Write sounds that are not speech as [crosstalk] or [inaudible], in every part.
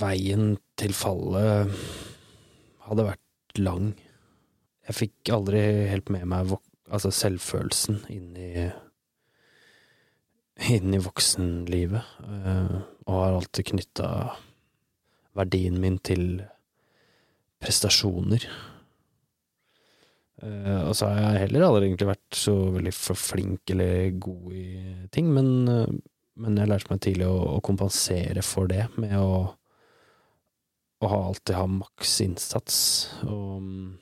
veien til fallet hadde vært lang. Jeg fikk aldri helt med meg altså selvfølelsen inn i inn i voksenlivet, uh, og har alltid knytta verdien min til prestasjoner. Uh, og så har jeg heller aldri egentlig vært så veldig for flink eller god i ting, men, uh, men jeg lærte meg tidlig å, å, kompensere for det med å, å alltid ha maks innsats. Og um,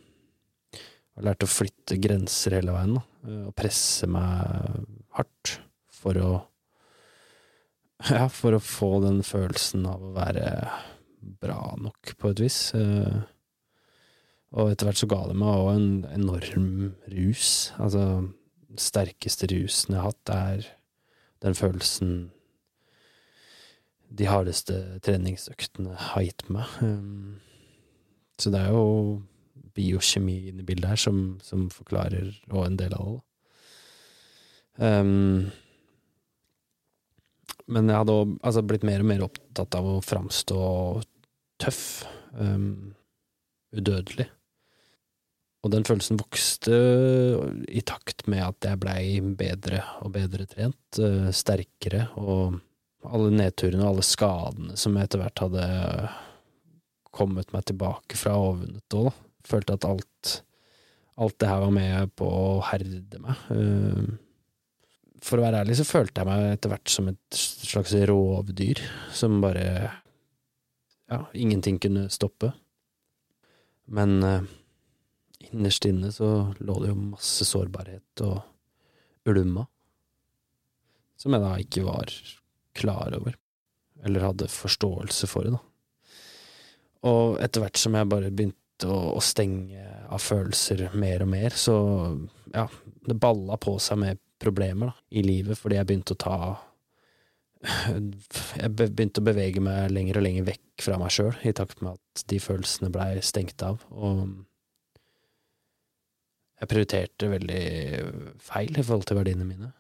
har lært å flytte grenser hele veien, og presse meg hardt for å [laughs] Ja, for å få den følelsen av å være bra nok, på et vis. Uh, og etter hvert så ga det meg òg en enorm rus. Altså, den sterkeste rusen jeg har hatt, er den følelsen de hardeste treningsøktene har gitt meg. Um, så det er jo biokjemi inni bildet her som, som forklarer og en del av det. Um, men jeg hadde også, altså, blitt mer og mer opptatt av å framstå tøff. Um, udødelig. Og den følelsen vokste i takt med at jeg blei bedre og bedre trent, Uh, sterkere, og alle nedturene og alle skadene som jeg etter hvert hadde kommet meg tilbake fra og vunnet òg, følte at alt, alt det her var med på å herde meg. Eh, for å være ærlig så følte jeg meg etter hvert som et slags rovdyr som bare Ja, ingenting kunne stoppe. Men eh, innerst inne så lå det jo masse sårbarhet og ulma, som jeg da ikke var klar over, eller hadde forståelse for det, da. Og etter hvert som jeg bare begynte å, å stenge av følelser mer og mer, så ja, det balla på seg med problemer da, i livet, fordi jeg begynte å ta Jeg begynte å bevege meg lenger og lenger vekk fra meg sjøl, i takt med at de følelsene blei stengt av. Og jeg prioriterte veldig feil i forhold til verdiene mine.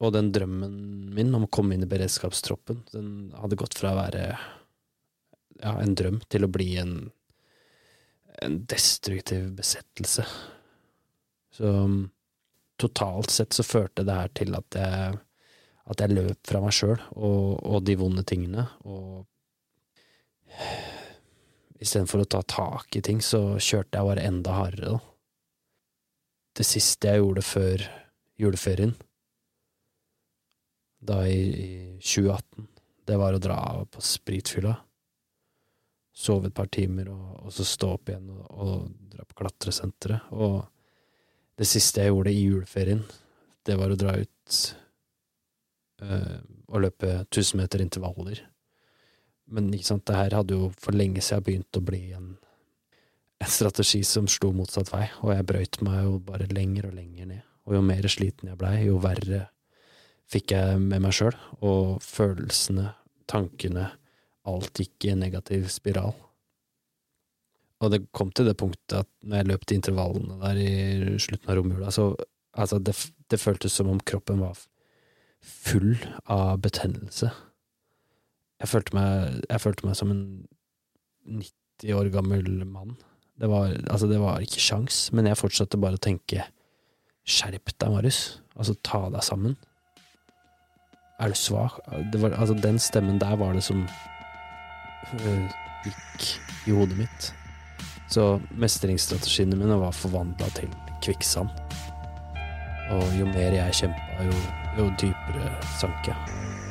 Og den drømmen min om å komme inn i beredskapstroppen, den hadde gått fra å være ja, en drøm til å bli en, en destruktiv besettelse. Så totalt sett så førte det her til at jeg, at jeg løp fra meg sjøl og, og, de vonde tingene, og istedenfor å ta tak i ting, så kjørte jeg bare enda hardere, da det siste jeg gjorde før juleferien, da i, i 2018, det var å dra på spritfylla. Sove et par timer, og, og så stå opp igjen og, og dra på klatresenteret. Og det siste jeg gjorde i juleferien, det var å dra ut øh, og løpe 1000 meter intervaller. Men ikke sant, det her hadde jo for lenge siden begynt å bli en en strategi som slo motsatt vei, og jeg brøyt meg jo bare lenger og lenger ned. Og jo mer sliten jeg blei, jo verre fikk jeg med meg sjøl, og følelsene, tankene, alt gikk i en negativ spiral. Og det kom til det punktet at når jeg løp de intervallene der i slutten av romjula, så altså, det, det føltes som om kroppen var full av betennelse. Jeg følte meg, jeg følte meg som en 90 år gammel mann det var, altså, det var ikke sjans, men jeg fortsatte bare å tenke skjerp deg, Marius. Altså, ta deg sammen. Er du svak? Var, altså, den stemmen der var det som øh, gikk i hodet mitt. Så mestringsstrategiene mine var forvandla til kvikksand. Og jo mer jeg kjempa, jo, jo dypere sank jeg.